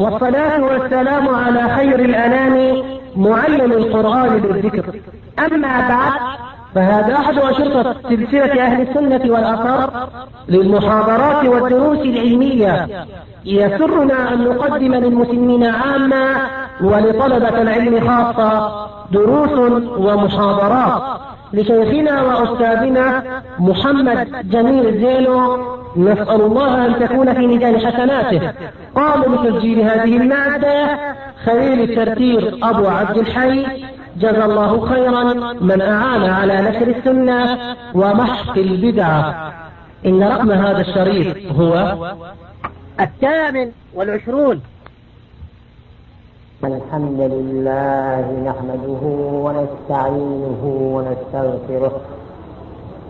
والصلاة والسلام على خير الأنام معلم القرآن بالذكر. أما بعد فهذا أحد أشرطة سلسلة أهل السنة والأثر للمحاضرات والدروس العلمية. يسرنا أن نقدم للمسلمين عامة ولطلبة العلم خاصة دروس ومحاضرات لشيخنا وأستاذنا محمد جميل زينو نسأل الله أن تكون في ميزان حسناته. قام بتسجيل هذه المادة خليل الترتير أبو عبد الحي. جزى الله خيرا من أعان على نشر السنة ومحق البدعة إن رقم هذا الشريط هو الثامن والعشرون. الحمد لله نحمده ونستعينه ونستغفره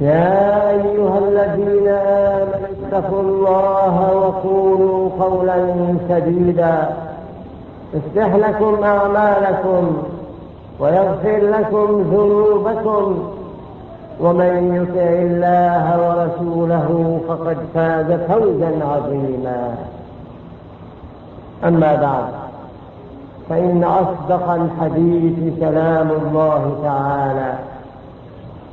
يا أيها الذين آمنوا اتقوا الله وقولوا قولا سديدا. يصلح لكم أعمالكم ويغفر لكم ذنوبكم. ومن يطع الله ورسوله فقد فاز فوزا عظيما. أما بعد فإن أصدق الحديث كلام الله تعالى.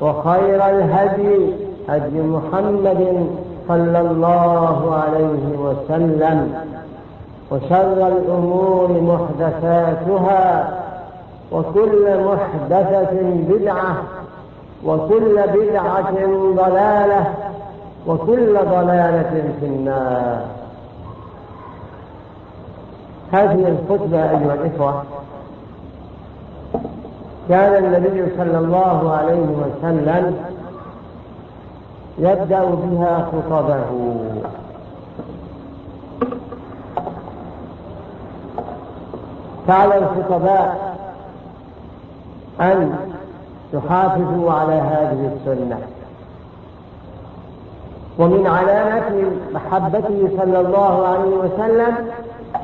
وخير الهدي هدي محمد صلى الله عليه وسلم وشر الأمور محدثاتها وكل محدثة بدعة وكل بدعة ضلالة وكل ضلالة في النار. هذه الخطبة أيها الإخوة كان النبي صلى الله عليه وسلم يبدأ بها خطبه. فعلى الخطباء أن تحافظوا على هذه السنة. ومن علامة محبته صلى الله عليه وسلم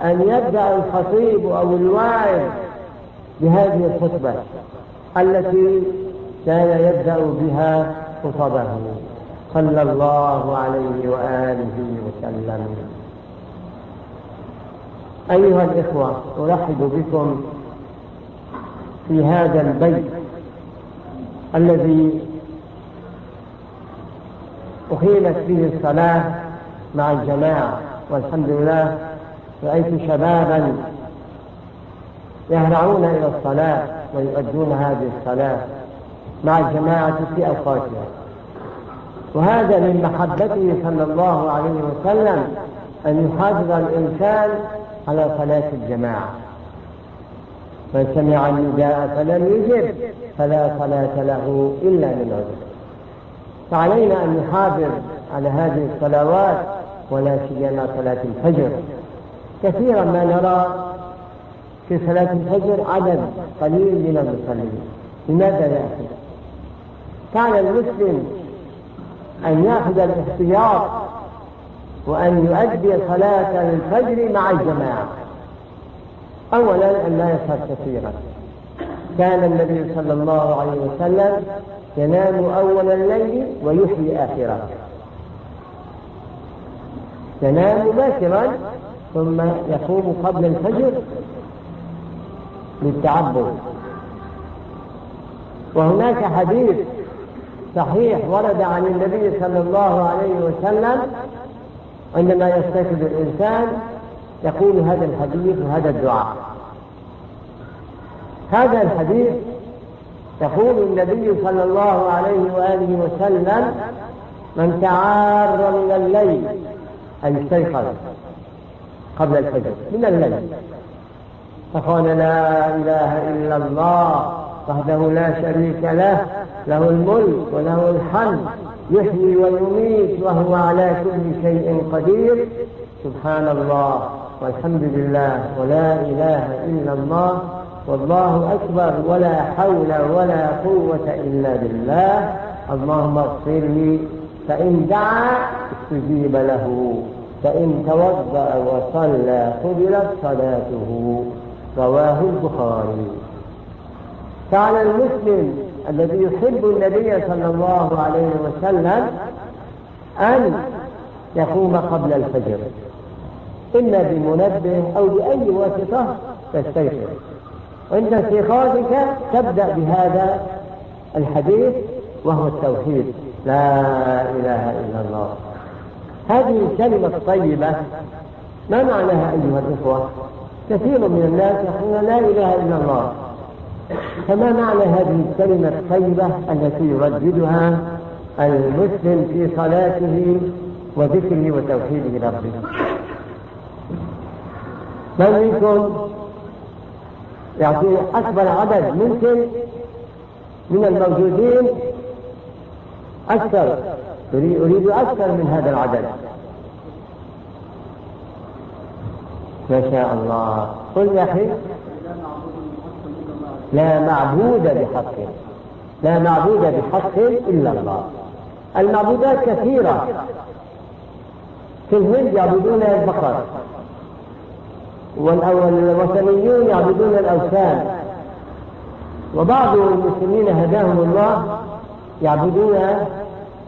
أن يبدأ الخطيب أو الواعظ بهذه الخطبة التي كان يبدأ بها خطبه صلى الله عليه وآله وسلم. أيها الإخوة أرحب بكم في هذا البيت الذي أقيمت فيه الصلاة مع الجماعة. والحمد لله رأيت شبابا يهرعون إلى الصلاة ويؤدون هذه الصلاة مع الجماعة في أوقاتها. وهذا من محبته صلى الله عليه وسلم أن يحافظ الإنسان على صلاة الجماعة. من سمع النداء فلم يجب فلا صلاة له إلا من عذر. فعلينا أن نحافظ على هذه الصلوات ولا سيما صلاة الفجر. كثيرا ما نرى في صلاة الفجر عدد قليل من المصلين. لماذا يا أخي؟ كان المسلم أن يأخذ الاحتياط وأن يؤدي صلاة الفجر مع الجماعة. أولا أن لا يسهر كثيرا. كان النبي صلى الله عليه وسلم ينام أول الليل ويحيي آخره. ينام مباشرا ثم يقوم قبل الفجر للتعبد. وهناك حديث صحيح ورد عن النبي صلى الله عليه وسلم عندما يستيقظ الإنسان يقول هذا الحديث وهذا الدعاء. هذا الحديث يقول النبي صلى الله عليه وآله وسلم من تعار من الليل أي استيقظ قبل الفجر. من الليل. فقال لا إله إلا الله وحده لا شريك له له الملك وله الحمد يحيي ويميت وهو على كل شيء قدير. سبحان الله والحمد لله ولا إله إلا الله والله أكبر ولا حول ولا قوة إلا بالله. اللهم اغفر لي فإن دعا استجيب له فإن توضأ وصلى قبلت صلاته. رواه البخاري. فعلى المسلم الذي يحب النبي صلى الله عليه وسلم أن يقوم قبل الفجر. إما بمنبه أو بأي واسطة تستيقظ. وعند استيقاظك تبدأ بهذا الحديث وهو التوحيد. لا إله إلا الله. هذه الكلمة الطيبة ما معناها أيها الإخوة؟ كثير من الناس يقولون لا إله إلا الله. فما معنى هذه الكلمة الطيبة التي يرددها المسلم في صلاته وذكره وتوحيده ربه من منكم يعطي أكبر عدد ممكن من الموجودين أكثر أريد أكثر من هذا العدد. ما شاء الله. قل يا أخي لا معبود بحق لا معبود بحق إلا الله. المعبودات كثيرة. في الهند يعبدون البقر والوثنيون يعبدون الأوثان. وبعض المسلمين هداهم الله يعبدون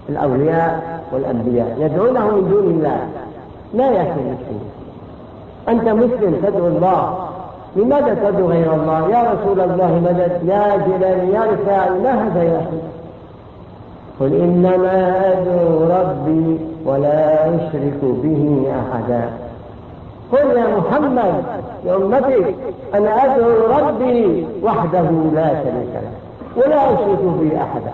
الأولياء والأنبياء يدعونهم من دون الله. لا يا أخي المسلم أنت مسلم تدعو الله. لماذا تدعو غير الله؟ يا رسول الله مدد يا جلال يا رفاعي يا قل إنما أدعو ربي ولا أشرك به أحدا. قل يا محمد لأمتك أنا أدعو ربي وحده لا شريك له ولا أشرك به أحدا.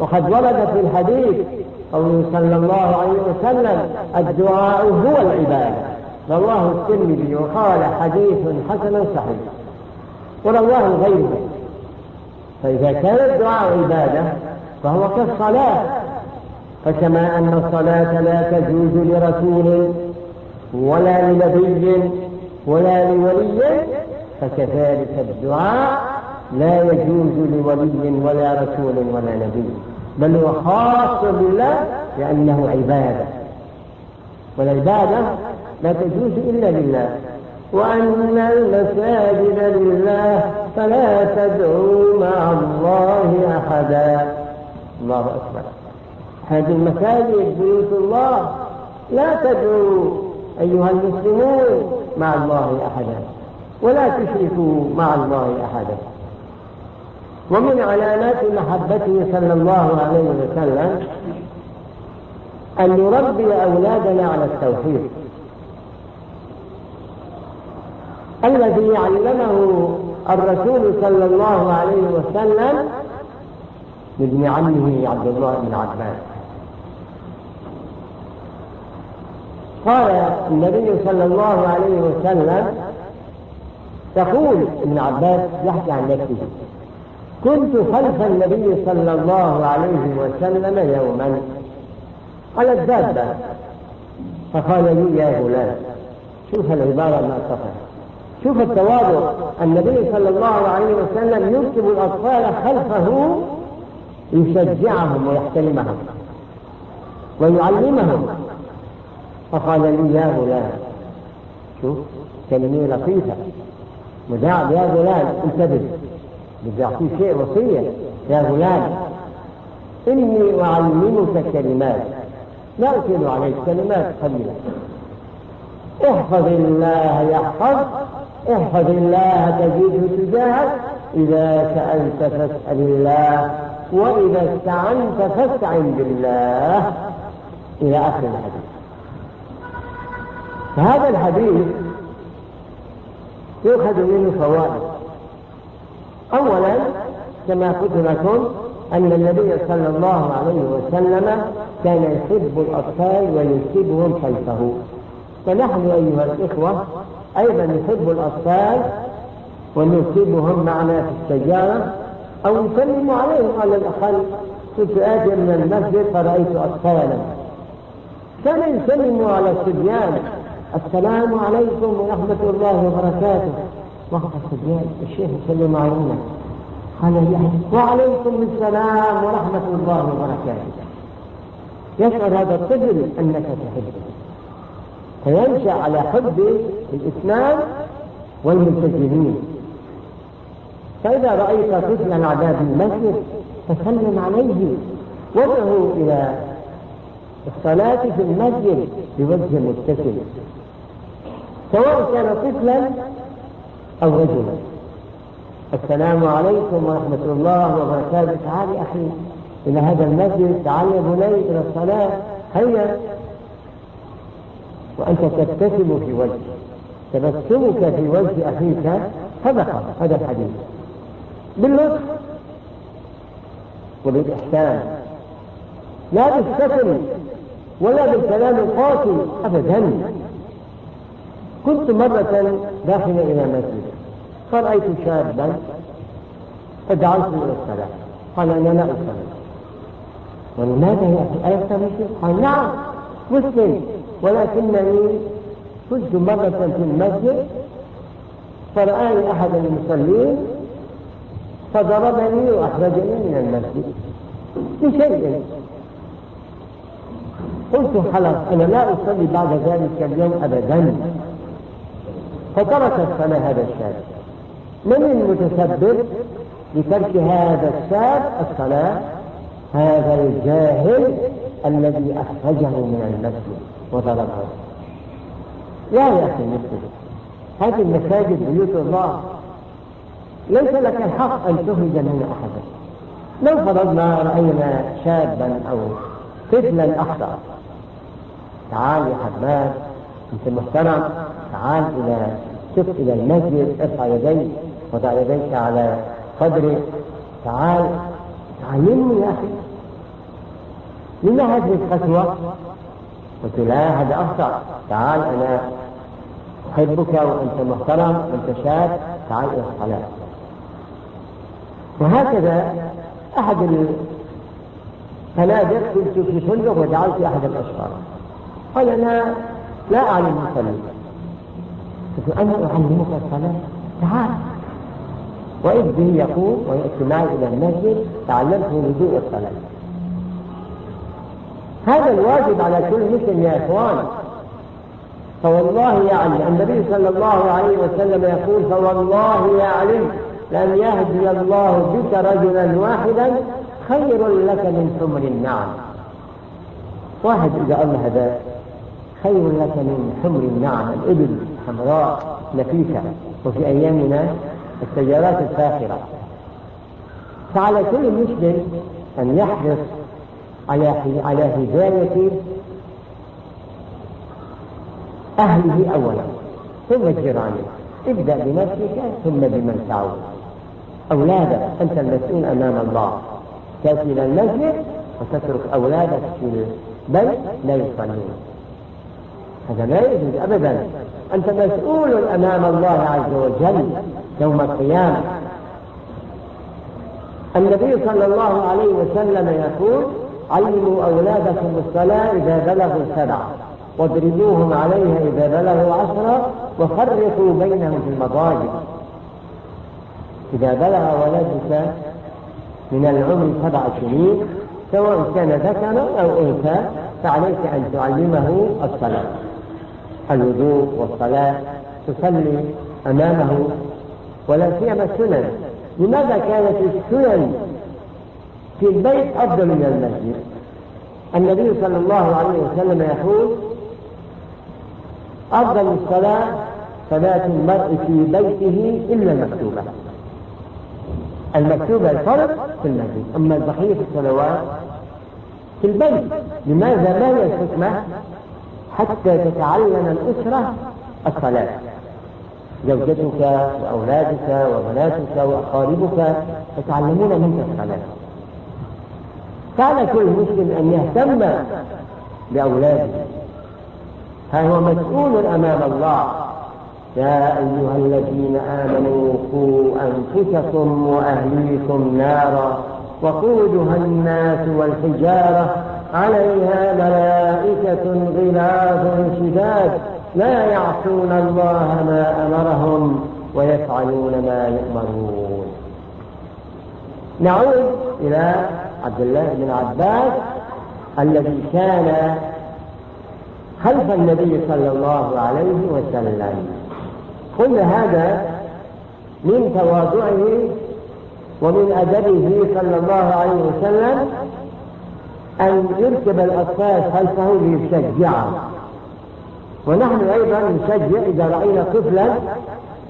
وقد ورد في الحديث قوله صلى الله عليه وسلم الدعاء هو العبادة. رواه الترمذي وقال حديث حسن صحيح. ورواه غيره. فإذا كان الدعاء عبادة فهو كالصلاة. فكما أن الصلاة لا تجوز لرسول ولا لنبي ولا لولي فكذلك الدعاء لا يجوز لولي ولا رسول ولا نبي. بل هو خاص بالله لأنه عبادة. والعبادة لا تجوز إلا لله. وأن المساجد لله فلا تدعوا مع الله أحدا. الله أكبر. هذه المساجد بيوت الله. لا تدعوا أيها المسلمون مع الله أحدا. ولا تشركوا مع الله أحدا. ومن علامات محبته صلى الله عليه وسلم أن نربي أولادنا على التوحيد. الذي علمه الرسول صلى الله عليه وسلم لابن عمه عبد الله بن عباس. قال النبي صلى الله عليه وسلم تقول ابن عباس يحكي عن نفسه كنت خلف النبي صلى الله عليه وسلم يوما على الدابة. فقال لي يا غلام شوف العبارة ما صفت شوف التواضع. النبي صلى الله عليه وسلم يكتب الأطفال خلفه يشجعهم ويحترمهم ويعلمهم. فقال لي يا غلام شوف كلمة لطيفة. مداعب يا غلام انتبه بدي أعطيه شيء وصية. يا غلام إني أعلمك كلمات لا أطيل عليك كلمات قليلة. احفظ الله يحفظ احفظ الله تجده تجاهك إذا سألت فاسأل الله وإذا استعنت فاستعن بالله. إلى آخر الحديث. فهذا الحديث يؤخذ منه فوائد. أولا كما قلت لكم أن النبي صلى الله عليه وسلم كان يحب الأطفال ويسيبهم خلفه. فنحن أيها الإخوة أيضا نحب الأطفال ونسيبهم معنا في السيارة أو نسلم عليهم على الأقل كنت آتي من المسجد فرأيت أطفالا. كان يسلم على الصبيان. السلام عليكم ورحمة الله وبركاته. وقف الصبيان؟ الشيخ يسلم علينا. قال وعليكم السلام ورحمة الله وبركاته. يشعر هذا الطفل أنك تحبه. فينشأ على حب الإسلام والملتزمين فإذا رأيت طفلا على المسجد فسلم عليه وادعه إلى الصلاة في المسجد بوجه مبتسم سواء كان طفلا أو رجلا. السلام عليكم ورحمة الله وبركاته. تعال يا أخي إلى هذا المسجد تعال يا بني إلى الصلاة. هيا. وأنت تبتسم في وجهه تبسمك في وجه أخيك. صدقة هذا الحديث. باللطف وبالإحسان. لا بالسكن ولا بالكلام القاسي أبدا. كنت مرة داخلا إلى مسجد. فرأيت شابا؟ فدعوته إلى الصلاة. قال أنا لا أصلي. ولماذا يا أخي؟ ألست مسلم؟ قال نعم مسلم. ولكنني كنت مرة في المسجد فرآني أحد المصلين فضربني وأخرجني من المسجد بشيء. قلت خلاص أنا لا أصلي بعد ذلك اليوم أبدا. فترك الصلاة هذا الشاب. من المتسبب لترك هذا الشاب الصلاة؟ هذا الجاهل الذي أخرجه من المسجد. وضربه لا يا أخي مسلم هذه المساجد بيوت الله. ليس لك الحق أن تخرج منها أحدا. لو فرضنا رأينا شابا أو طفلا أخطأ. تعال يا حباب أنت محترم تعال إلى شف إلى المسجد ارفع يديك وضع يديك على صدرك تعال تعلمني يا أخي. لما هذه القسوة؟ قلت لا هذا أخطأ. تعال أنا أحبك وأنت محترم وأنت شاب تعال إلى الصلاة. وهكذا أحد الفنادق كنت في فندق ودعوت أحد الأشخاص. قال أنا لا أعلم أصلي قلت أنا أعلمك الصلاة؟ تعال. وإذ به يقول ويأتي معي إلى المسجد تعلمت وضوء الصلاة. هذا الواجب على كل مسلم يا إخوان. فوالله يعلم النبي صلى الله عليه وسلم يقول فوالله يعلم لأن يهدي الله بك رجلا واحدا خير لك من حمر النعم. واحد إذا قال هذا خير لك من حمر النعم الإبل حمراء نفيسة وفي أيامنا السيارات الفاخرة. فعلى كل مسلم أن يحرص على على هداية أهله أولا. ثم الجيران ابدأ بنفسك ثم بمن تعود. أولادك أنت المسؤول أمام الله. تأتي إلى المسجد وتترك أولادك في البيت لا يصلون. هذا لا يجوز أبدا. أنت مسؤول أمام الله عز وجل يوم القيامة. النبي صلى الله عليه وسلم يقول علموا أولادكم الصلاة إذا بلغوا سبعة واضربوهم عليها إذا بلغوا عشرة وفرقوا بينهم في المضاجع. إذا بلغ ولدك من العمر سبع سنين سواء كان ذكرا أو أنثى فعليك أن تعلمه الصلاة. الوضوء والصلاة تصلي أمامه ولا سيما السنن. لماذا كانت السنن في البيت أفضل من المسجد. النبي صلى الله عليه وسلم يقول أفضل الصلاة صلاة المرء في بيته إلا المكتوبة. المكتوبة الفرض في المسجد. أما بقية الصلوات في البيت. لماذا ما هي الحكمة حتى تتعلم الأسرة الصلاة؟ زوجتك وأولادك وبناتك وأقاربك يتعلمون منك الصلاة. فعلى كل مسلم أن يهتم بأولاده. ها هو مسؤول أمام الله؟ يا أيها الذين آمنوا قوا أنفسكم وأهليكم نارا وقودها الناس والحجارة. عليها ملائكة غلاظ شداد. لا يعصون الله ما أمرهم ويفعلون ما يؤمرون. نعود إلى عبد الله بن عباس الذي كان خلف النبي صلى الله عليه وسلم. قلنا هذا من تواضعه ومن أدبه صلى الله عليه وسلم أن يركب الأطفال خلفه ليشجعهم ونحن أيضا نشجع إذا رأينا طفلا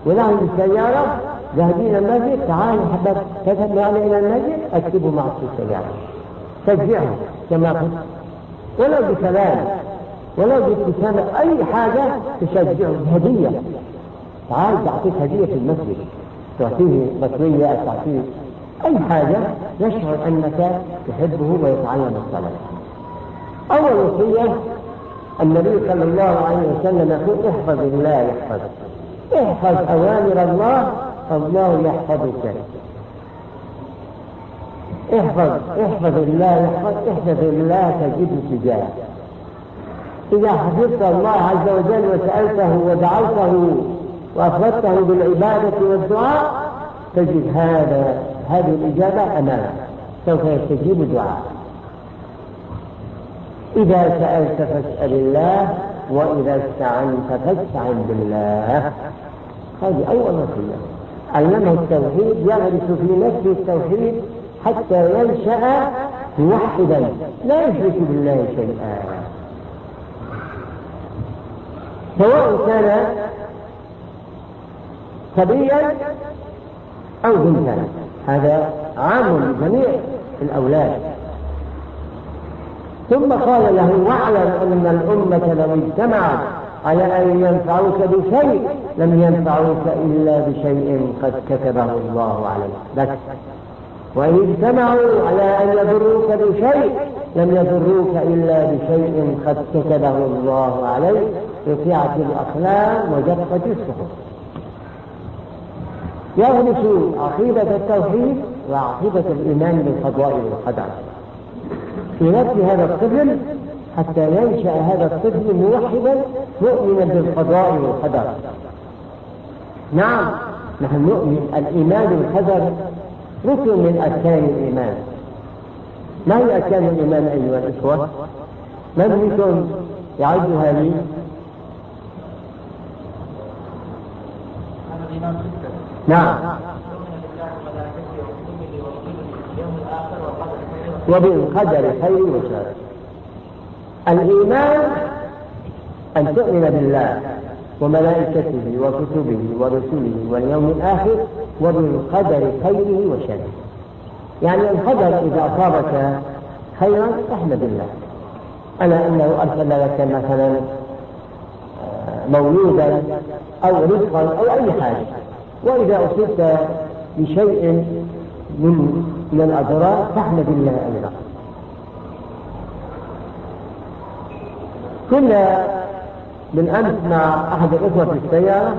ونحن بالسيارة ذاهبين المسجد تعالوا حبك تذهب معنا إلى المسجد أكتبوا معك في السيارة شجعهم كما قلت. ولو بكلام ولو بابتسامة أي حاجة تشجعه هدية. تعال تعطيك هدية في المسجد. تعطيه بطرية تعطيه أي حاجة يشعر أنك تحبه ويتعلم الصلاة. أول وصية النبي صلى الله عليه وسلم يقول احفظ الله يحفظك. احفظ أوامر الله الله يحفظك. احفظ احفظ الله يحفظ احفظ الله تجد تجاهك إذا حفظت الله عز وجل وسألته ودعوته وأفردته بالعبادة والدعاء تجد هذا هذه الإجابة أمامك سوف يستجيب دعاء إذا سألت فاسأل الله وإذا استعنت فاستعن بالله. هذه أول وصية علمه التوحيد يغرس في نفسه التوحيد حتى ينشأ موحدا لا يشرك بالله شيئا. سواء كان صبيا أو بنتا هذا عام لجميع الأولاد. ثم قال له واعلم أن الأمة لو اجتمعت على أن ينفعوك بشيء لم ينفعوك إلا بشيء قد كتبه الله عليك. بس. وإن اجتمعوا على أن يضروك بشيء لم يضروك إلا بشيء قد كتبه الله عليك. رفعت الأقلام وجفت الصحف. يغرس عقيدة التوحيد وعقيدة الإيمان بالقضاء والقدر. في نفس هذا الطفل حتى ينشأ هذا الطفل موحدا مؤمنا بالقضاء والقدر نعم نحن نؤمن الإيمان بالقدر ركن من أركان الإيمان ما هي أركان الإيمان أيها الإخوة؟ من منكم يعدها لي؟ نعم وبالقدر خير وشر الإيمان أن تؤمن بالله وملائكته وكتبه ورسله واليوم الآخر وبالقدر خيره وشره. يعني القدر إذا أصابك خيرا احمد الله. أنا أنه أرسل لك مثلا آه، مولودا أو رزقا أو أي حاجة. وإذا أصبت بشيء من من الأضرار فاحمد الله أيضا. كنا بالأمس مع أحد الإخوة في السيارة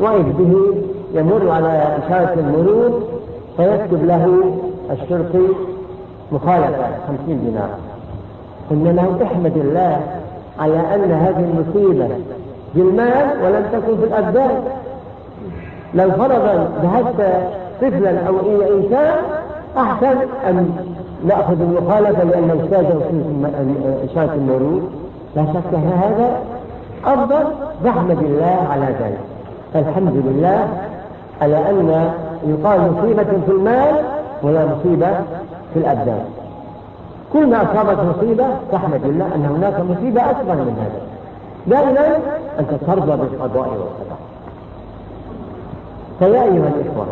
وإذ به يمر على إشارة المرور فيكتب له الشرطي مخالفة خمسين دينار. قلنا له احمد الله على أن هذه المصيبة بالمال ولم تكن في الأبدان. لو فرضا ذهبت طفلا أو أي إنسان أحسن أن نأخذ المخالفة لأن أستاذه في إشارة المرور لا شك أن هذا أفضل نحمد الله على ذلك. فالحمد لله على أن يقال مصيبة في المال ولا مصيبة في الأبدان. كل ما أصابت مصيبة تحمد الله أن هناك مصيبة أكبر من هذا. دائما أنت ترضى بالقضاء والقدر. فيا أيها الإخوة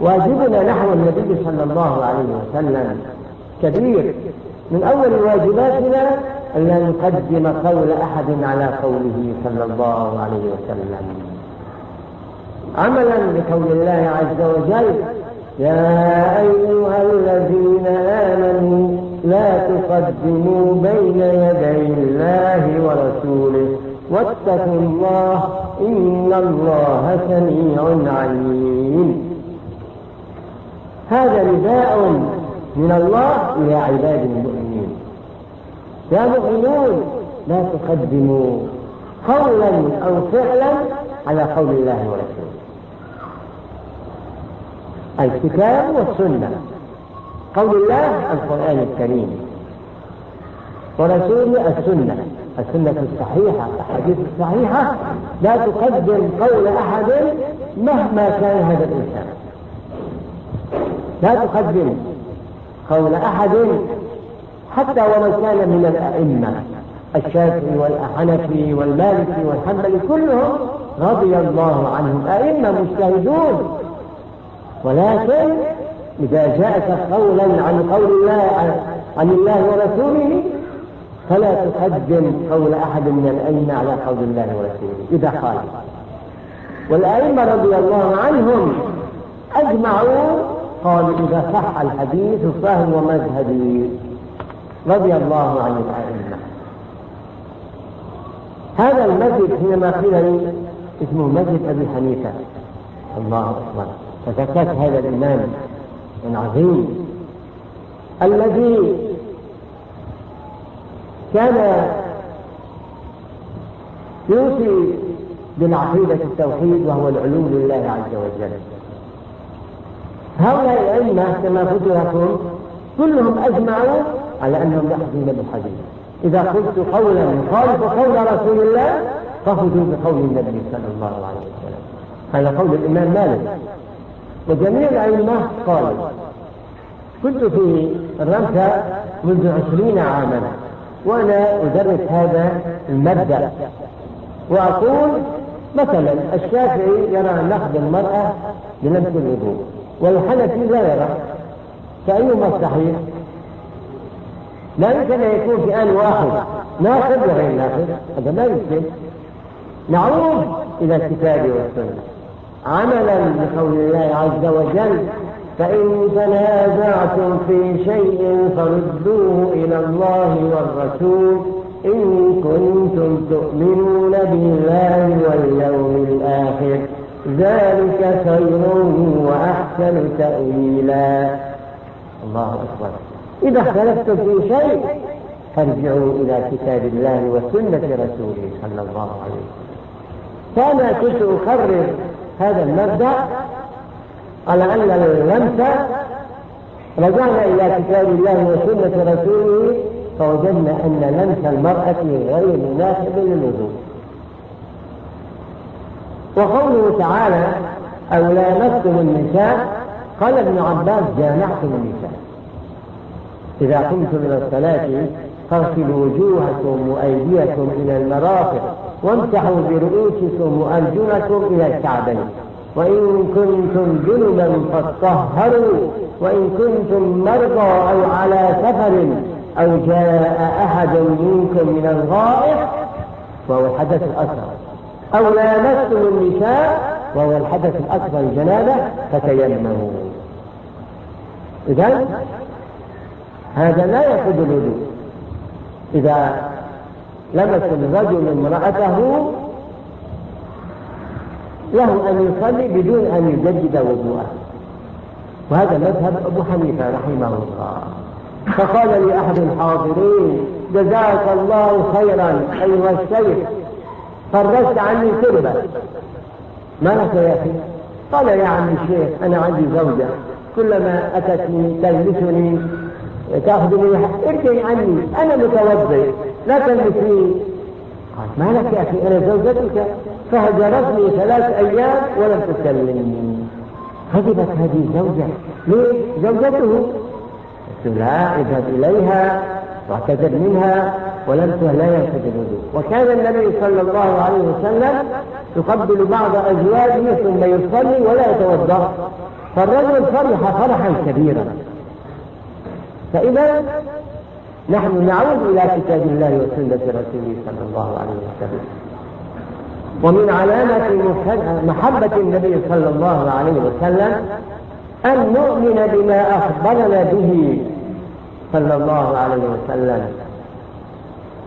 واجبنا نحو النبي صلى الله عليه وسلم. كبير. من أول واجباتنا أن لا نقدم قول أحد على قوله صلى الله عليه وسلم. عملا بقول الله عز وجل يا أيها الذين آمنوا لا تقدموا بين يدي الله ورسوله. واتقوا الله إن الله سميع عليم. هذا نداء من الله إلى عباد المؤمنين. يا مؤمنون لا تقدموا قولا أو فعلا على قول الله ورسوله. الكتاب والسنة قول الله القرآن الكريم. ورسوله السنة السنة الصحيحة الأحاديث الصحيحة. لا تقدم قول أحد مهما كان هذا الإنسان. لا تقدم قول أحد حتى ولو كان من الأئمة الشافعي والحنفي والمالكي والحنبلي كلهم رضي الله عنهم أئمة مجتهدون. ولكن إذا جاءك قولا عن قول الله عن الله ورسوله فلا تقدم قول أحد من الأئمة على قول الله ورسوله إذا قال. والأئمة رضي الله عنهم أجمعوا قالوا إذا صح الحديث فهو مذهبي. رضي الله عن الأئمة. هذا المسجد حينما قيل لي اسمه مسجد أبي حنيفة. الله أكبر. فذكرت هذا الإمام العظيم. الذي كان يوصي بالعقيدة التوحيد وهو العلو لله عز وجل. هؤلاء الأئمة كما قلت لكم كلهم أجمعوا على أنهم يأخذون بالحديث إذا قلت قولا يخالف قول رسول الله فخذوا بقول النبي صلى الله عليه وسلم. هذا قول الإمام مالك. وجميع الأئمة قالوا كنت في الرمسة منذ عشرين عاما وأنا أدرس هذا المبدأ. وأقول مثلا الشافعي يرى نقد المرأة بلمس الوضوء والحنفي لا يرى. فأيهما الصحيح؟ لا يمكن أن يكون في آن واحد. ناقد وغير ناقد هذا لا يمكن. نعود إلى الكتاب والسنة. عملا بقول الله عز وجل فإن تنازعتم في شيء فردوه إلى الله والرسول إن كنتم تؤمنون بالله واليوم الآخر. ذلك خير وأحسن تأويلا. الله أكبر. إذا اختلفتم في شيء فارجعوا إلى كتاب الله وسنة رسوله صلى الله عليه وسلم. فأنا كنت أكرر هذا المبدأ؟ على أن اللمس رجعنا إلى كتاب الله وسنة رسوله فوجدنا أن لمس المرأة غير مناسب للوضوء. وقوله تعالى أو لامستم النساء؟ قال ابن عباس جامعتم النساء. إذا قمتم إلى الصلاة فاغسلوا وجوهكم وأيديكم إلى المرافق وامسحوا برؤوسكم وأرجلكم إلى الكعبين. وإن كنتم جنبا فاطهروا وإن كنتم مرضى أو على سفر أو جاء أحد منكم من الغائط وهو الحدث الأصغر أو لامستم النساء وهو الحدث الأكبر الجنابة فتيمموا. إذا هذا لا يفقد الوجود. إذا لمس الرجل امرأته له أن يصلي بدون أن يجدد وضوءه. وهذا مذهب أبو حنيفة رحمه الله. فقال لي أحد الحاضرين جزاك الله خيرا أيها الشيخ. فرجت عني لك يا أخي؟ قال يا عم الشيخ أنا عندي زوجة كلما أتتني تلمسني تأخذني ارجعي عني أنا متوضئ لا تلمسني. قال ما لك يا أخي أنا زوجتك فهجرتني ثلاث أيام ولم تكلمني. غضبت هذه الزوجة. لزوجته لا اذهب إليها واعتذر منها ولم لا ينفذ الوضوء. وكان النبي صلى الله عليه وسلم يقبل بعض أزواجه ثم يصلي ولا يتوضأ. فالرجل فرح فرحا كبيرا. فإذا نحن نعود إلى كتاب الله وسنة رسوله صلى الله عليه وسلم. ومن علامة محبة النبي صلى الله عليه وسلم أن نؤمن بما أخبرنا به صلى الله عليه وسلم.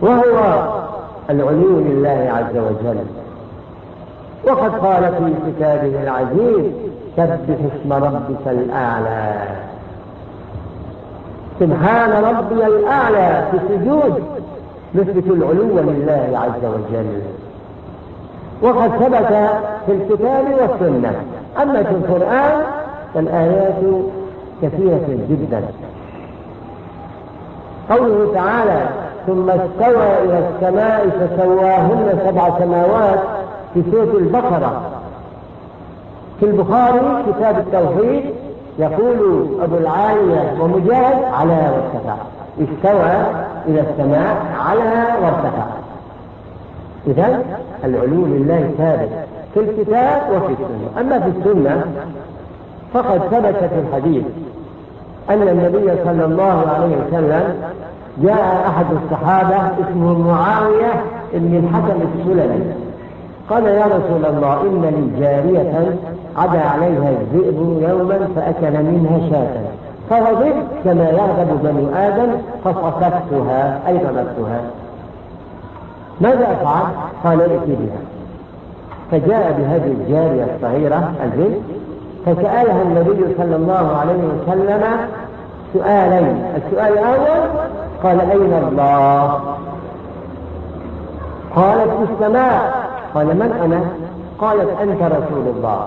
وهو العلو لله عز وجل. وقد قال في كتابه العزيز سبح اسم ربك الأعلى. سبحان ربي الأعلى في السجود نثبت العلو لله عز وجل. وقد ثبت في الكتاب والسنة. أما في القرآن فالآيات كثيرة جدا. قوله تعالى ثم استوى إلى السماء فسواهن سبع سماوات في سورة البقرة. في البخاري كتاب التوحيد يقول أبو العالية ومجاهد على وارتفع استوى إلى السماء على وارتفع إذا العلو لله ثابت في الكتاب وفي السنة. أما في السنة فقد ثبت في الحديث أن النبي صلى الله عليه وسلم جاء أحد الصحابة اسمه معاوية بن الحكم السلمي. قال يا رسول الله إن لي جارية عدا عليها الذئب يوما فأكل منها شاة. فغضبت كما يغضب بنو آدم فصففتها أي ضربتها ماذا أفعل؟ قال ائت بها. فجاء بهذه الجارية الصغيرة البنت فسألها النبي صلى الله عليه وسلم سؤالين. السؤال الأول قال أين الله؟ قالت في السماء. قال من أنا؟ قالت أنت رسول الله.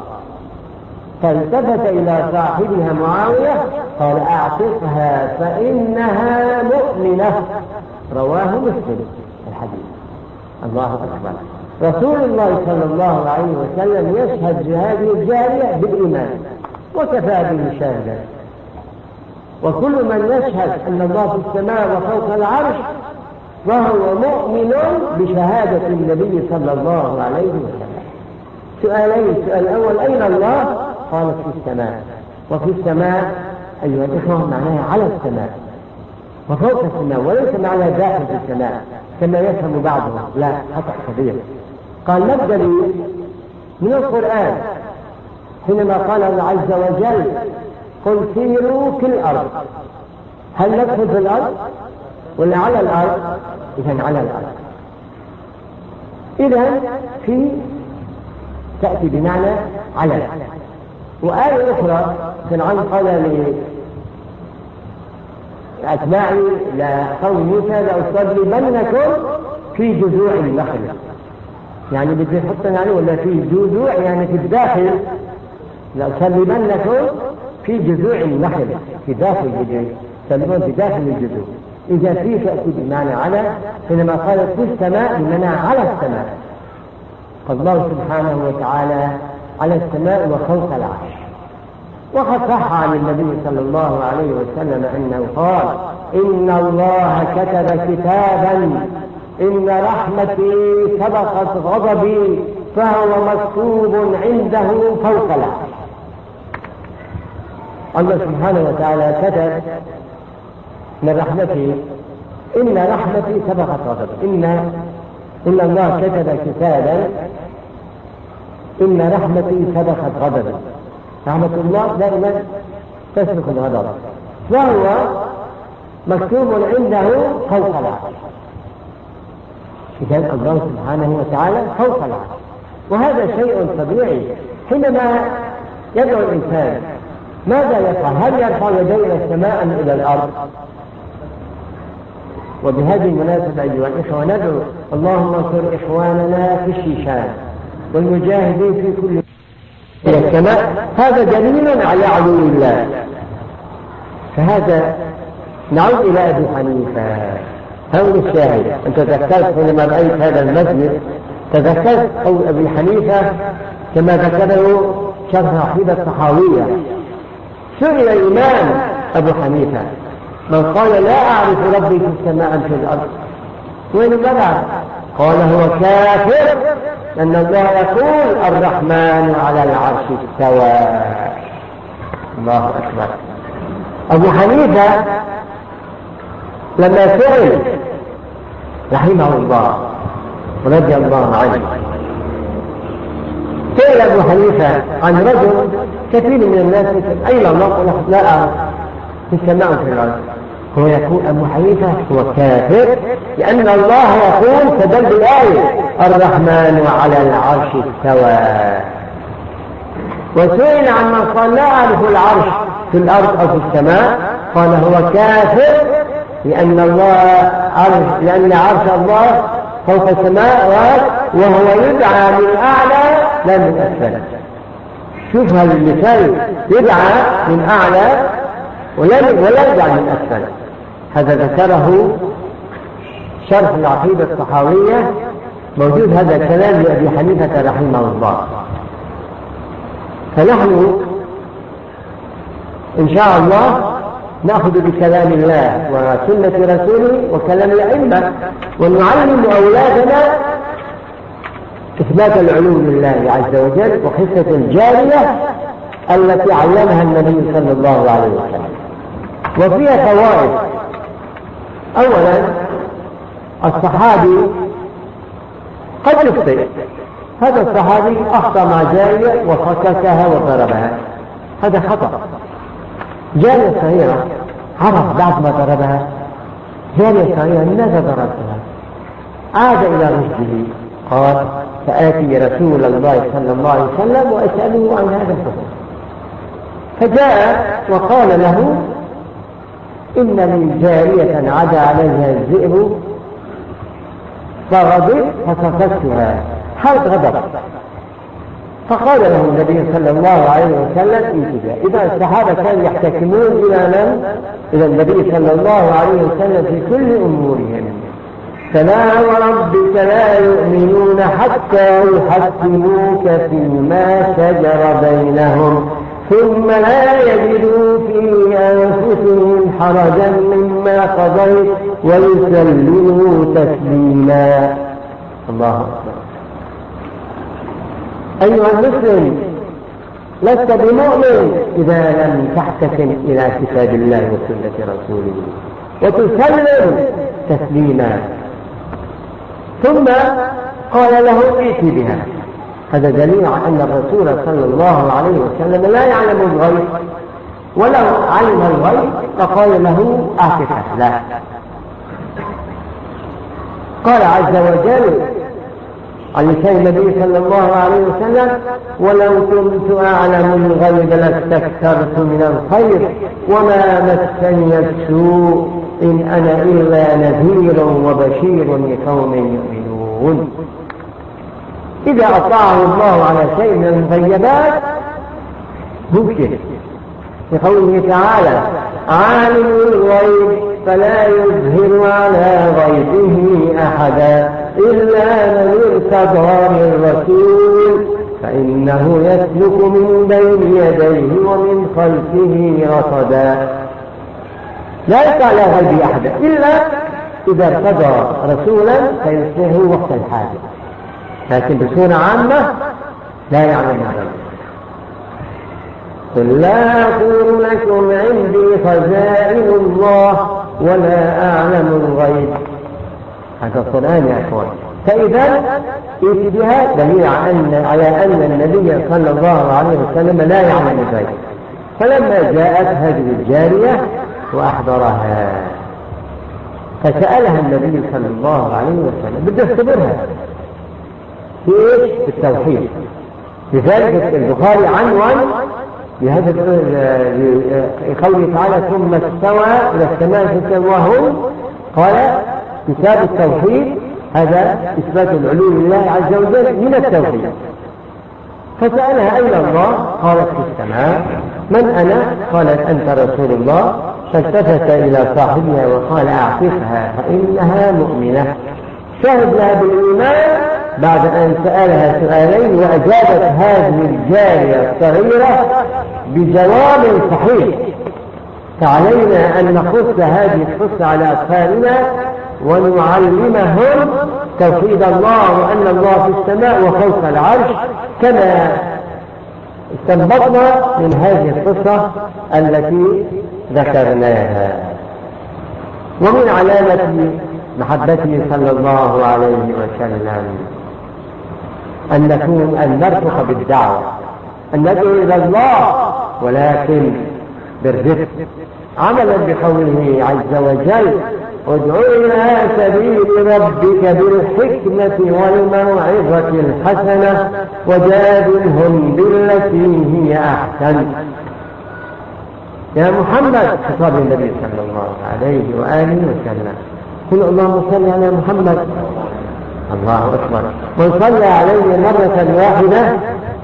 فالتفت إلى صاحبها معاوية قال أعتقها فإنها مؤمنة. رواه مسلم الحديث. الله أكبر. رسول الله صلى الله عليه وسلم يشهد بهذه الجارية بالإيمان وكفى به شاهدا. وكل من يشهد أن الله في السماء وفوق العرش فهو مؤمن بشهادة النبي صلى الله عليه وسلم. سؤالين السؤال الأول أين الله؟ قالت في السماء. وفي السماء أيها الإخوة معناها على السماء. وفوق السماء وليس معناها داخل السماء كما يفهم بعضهم. لا خطأ كبير. قال ما الدليل من القرآن حينما قال الله عز وجل قل سيروا في الأرض. هل ندخل في الأرض؟ ولا على الأرض؟ إذا على الأرض. إذا في تأتي بمعنى على. وآية أخرى فرعون قال لأتباعي لقوم موسى لأصلبنكم في جذوع النخل يعني بده يحطنا يعني ولا في جذوع يعني في الداخل. لأصلبنكم في جذوع النخل في داخل الجذوع يسمون في داخل الجذوع. إذا في تأتي بمعنى على حينما قالت في السماء بمعنى على السماء. فالله سبحانه وتعالى على السماء وفوق العرش. وقد صح عن النبي صلى الله عليه وسلم أنه قال إن الله كتب كتابا إن رحمتي سبقت غضبي فهو مكتوب عنده فوق العرش. الله سبحانه وتعالى كتب من رحمته إن رحمتي سبقت غضبي إن إن الله كتب كتابا إن رحمتي سبقت غضبي رحمة الله دائما تسبق الغضب وهو مكتوب عنده فوق العرش إذا الله سبحانه وتعالى فوق العرش وهذا شيء طبيعي. حينما يدعو الإنسان ماذا يفعل؟ هل يرفع يديه السماء إلى الأرض؟ وبهذه المناسبة أيها الإخوة ندعو اللهم انصر إخواننا في الشيشان والمجاهدين في كل إلى السماء. هذا دليل على عدو الله. فهذا نعود إلى أبي حنيفة. هون الشاهد؟ أنت تذكرت حينما رأيت هذا المسجد. تذكرت قول أبي حنيفة كما ذكره شرح عقيدة الطحاوية. سئل الإمام أبو حنيفة. من قال لا أعرف ربي في السماء في الأرض. وين بدأ قال هو كافر. أن الله يقول الرحمن على العرش استوى. الله أكبر. أبو حنيفة لما سئل رحمه الله رضي الله عنه سئل أبو حنيفة عن رجل كثير من الناس أين الله؟ لا أعرف. في السماء وفي الأرض هو يقول أبو حنيفة هو كافر لأن الله يقول فدل بالآية الرحمن على العرش استوى. وسئل عن من قال لا أعرف العرش في الأرض أو في السماء. قال هو كافر لأن الله عرش لأن عرش الله فوق السماء وهو يدعى من أعلى لا من أسفل شوف هذا المثال يدعى من أعلى ولا ولا يدعى من أسفل. هذا ذكره شرح العقيدة الصحاوية موجود هذا الكلام لأبي حنيفة رحمه الله. فنحن إن شاء الله نأخذ بكلام الله وسنة رسوله وكلام الأئمة ونعلم أولادنا إثبات العلوم لله عز وجل وقصة الجارية التي علمها النبي صلى الله عليه وسلم. وفيها فوائد. أولا الصحابي قد يخطئ. هذا الصحابي أخطأ مع جارية وفككها وضربها. هذا خطأ. جارية صغيرة عرف بعد ما ضربها. جارية صغيرة لماذا ضربتها؟ عاد إلى رشده. قال سآتي رسول الله صلى الله عليه وسلم وأسأله عن هذا الحكم. فجاء وقال له إن لي جارية عدا عليها الذئب فغضب فصفدتها حرب غضب. فقال له النبي صلى الله عليه وسلم انتبه إذا الصحابة كانوا يحتكمون إلى من؟ إلى النبي صلى الله عليه وسلم في كل أمورهم. فلا وربك لا يؤمنون حتى يحكموك فيما شجر بينهم ثم لا يجدوا في أنفسهم حرجا مما قضيت ويسلموا تسليما. الله أكبر. أيها المسلم لست بمؤمن إذا لم تحتكم إلى كتاب الله وسنة رسوله وتسلم تسليما. ثم قال له ائت بها. هذا دليل على أن الرسول صلى الله عليه وسلم لا يعلم الغيب. ولو علم الغيب لقال له أعتقه لا. قال عز وجل عن لسان النبي صلى الله عليه وسلم ولو كنت أعلم الغيب لاستكثرت من الخير وما مسني السوء إن أنا إلا نذير وبشير لقوم يؤمنون. إذا أطاعه الله على شيء من المغيبات ممكن لقوله تعالى عالم الغيب فلا يظهر على غيبه أحدا. إلا من ارتضى من رسول فإنه يسلك من بين يديه ومن خلفه رصدا. لا يقع على غيبه أحدا إلا إذا ارتضى رسولا فيصلحه وقت الحاجة. لكن بصورة عامة لا يعلم هذا. قل لا أقول لكم عندي خزائن الله ولا أعلم الغيب. القرآن يا أخوان. فإذا بها دليل على أن على أن النبي صلى الله عليه وسلم لا يعلم الغيب فلما جاءت هذه الجارية وأحضرها فسألها النبي صلى الله عليه وسلم بده يختبرها في إيش؟ في التوحيد. لذلك البخاري عنوان لهذا قوله تعالى ثم استوى إلى السماء فسواهن قال كتاب التوحيد هذا إثبات العلوم لله عز وجل من التوحيد. فسألها أين الله؟ قالت في السماء. من أنا؟ قالت أنت رسول الله. فالتفت إلى صاحبها وقال أعطفها فإنها مؤمنة. شهد لها بالإيمان بعد أن سألها سؤالين وأجابت هذه الجارية الصغيرة بجواب صحيح. فعلينا أن نقص هذه القصة على أطفالنا ونعلمهم توحيد الله وأن الله في السماء وفوق العرش كما استنبطنا من هذه القصة التي ذكرناها. ومن علامة محبته صلى الله عليه وسلم أن نكون أن نرفق بالدعوة أن ندعو إلى الله ولكن بالرفق عملا بقوله عز وجل ادع إلى سبيل ربك بالحكمة والموعظة الحسنة وجادلهم بالتي هي أحسن. يا محمد خطاب النبي صلى الله عليه وآله وسلم. قل اللهم صل على محمد. الله أكبر. من صلى عليه مرة واحدة.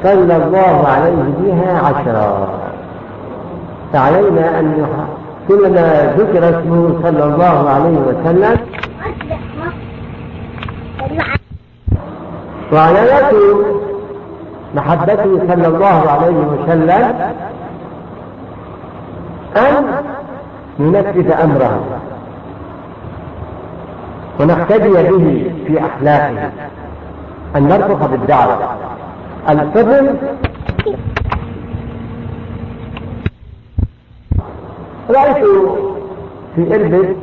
صلى الله عليه بها عشرا. فعلينا أن كلما ذكر اسمه صلى الله عليه وسلم. وعلامات محبته صلى الله عليه وسلم أن ننفذ أمره ونقتدي به في أخلاقه. أن نرفق بالدعوة. الفضل رأيت في إربد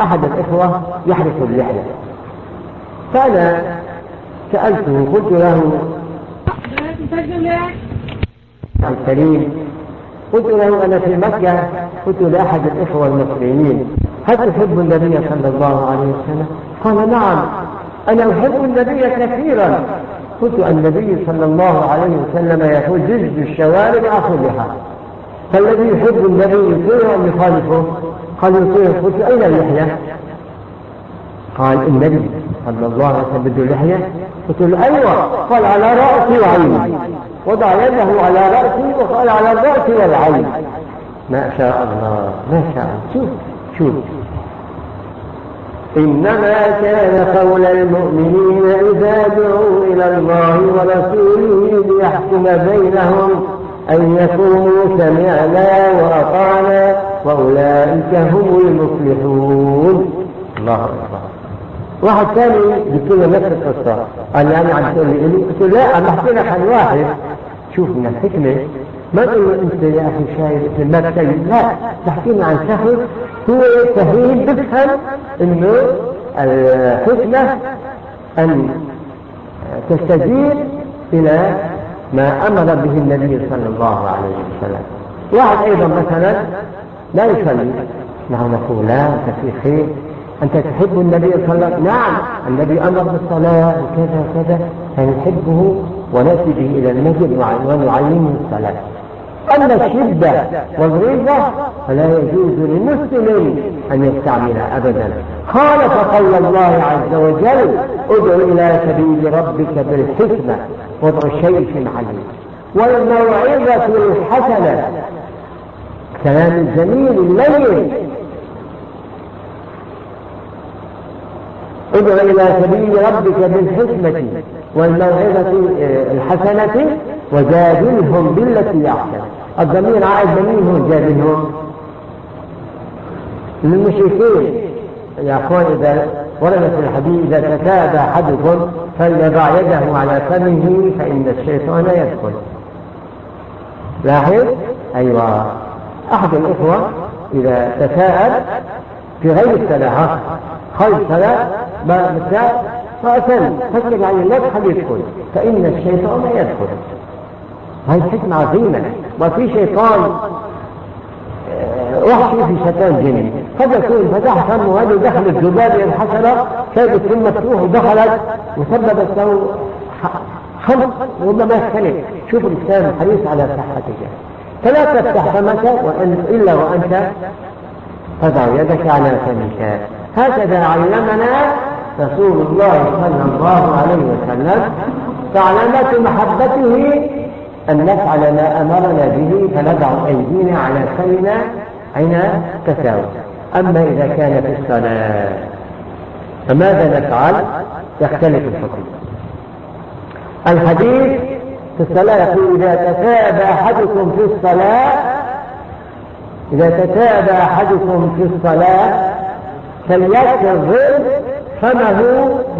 أحد الإخوة يحرس اللحية فأنا سألته قلت له الكريم قلت له أنا في مكة قلت لأحد الإخوة المسلمين هل تحب النبي صلى الله عليه وسلم؟ قال نعم أنا أحب النبي كثيرا. قلت النبي صلى الله عليه وسلم يقول جزء الشوارع كلها. فالذي يحب النبي يطيع أم يخالفه؟ قال يطيع قلت أين اللحية؟ قال النبي صلى الله عليه وسلم بده اللحية. قلت له أيوة. قال على رأسي وعيني. وضع يده على رأسي وقال على الرأس والعين. ما شاء الله ما شاء الله. شوف شوف. إنما كان قول المؤمنين إذا دعوا إلى الله ورسوله ليحكم بينهم أن يقولوا سمعنا وأطعنا وأولئك هم المفلحون. الله أكبر. واحد ثاني قلت له نفس القصة. قال لي أنا عم تقول لي قلت له لا عم بحكي لك عن واحد. شوف من الحكمة. ما تقول له أنت يا أخي شايف ما بتكلم لا بحكي عن شخص هو فهيم بفهم إنه الحكمة أن تستجيب إلى ما أمر به النبي صلى الله عليه وسلم. واحد أيضا مثلا لا يصلي. نحن نقول لا أنت في خير. أنت تحب النبي صلى الله عليه وسلم؟ نعم. النبي أمر بالصلاة وكذا وكذا. فنحبه ونأتي به إلى المسجد ونعلمه الصلاة. أما الشدة والغيظة فلا يجوز لمسلم أن يستعملها أبدا. خالف قول الله عز وجل ادع إلى سبيل ربك بالحكمة. وضع في محله والموعظة الحسنة كلام الجميل اللين ادع إلى سبيل ربك بالحكمة والموعظة الحسنة وجادلهم بالتي أحسن. الضمير عائد بمين هو جادلهم. للمشركين أخوان إذا ورد في الحديث إذا تتابع أحدكم فليضع يده على فمه فإن الشيطان يدخل. لاحظ؟ أيوة. أحد الإخوة إذا تساءل في غير الصلاة خلف الصلاة بالذات فأتم فكر عن المدخل يدخل فإن الشيطان يدخل. هذه حكمة عظيمة. وفي شيطان وحشي في شيطان جني قد يكون فتح فمه هذه دخل الذباب الحشرة كانت ثم مفتوح ودخلت وسببت له خمس ربما يختلف. شوف الإسلام حريص على صحتك فلا تفتح فمك وأن إلا وأنت تضع يدك على فمك. هكذا علمنا رسول الله صلى الله عليه وسلم فعلامات محبته أن نفعل ما أمرنا به فنضع أيدينا على خينا أين؟ تساوي. أما إذا كان في الصلاة فماذا نفعل؟ يختلف الحكم. الحديث في الصلاة يقول إذا تتابع أحدكم في الصلاة إذا تتابع أحدكم في الصلاة فليكرر فمه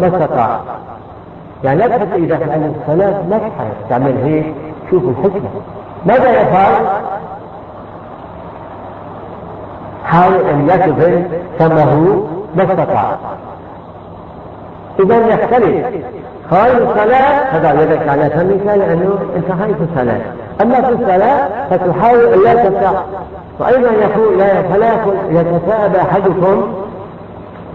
ما استطاع. يعني لا تحط إذا عن الصلاة لا تعمل هيك شوف الحكمة. ماذا يفعل؟ حاول أن يكفل فمه ما استطاع. إذا يختلف. خارج الصلاة فضع يدك على فمك لأنه أنت الصلاة. أما في الصلاة فتحاول أن لا تفتح وأيضا يقول لا فلا يتثاءب أحدكم.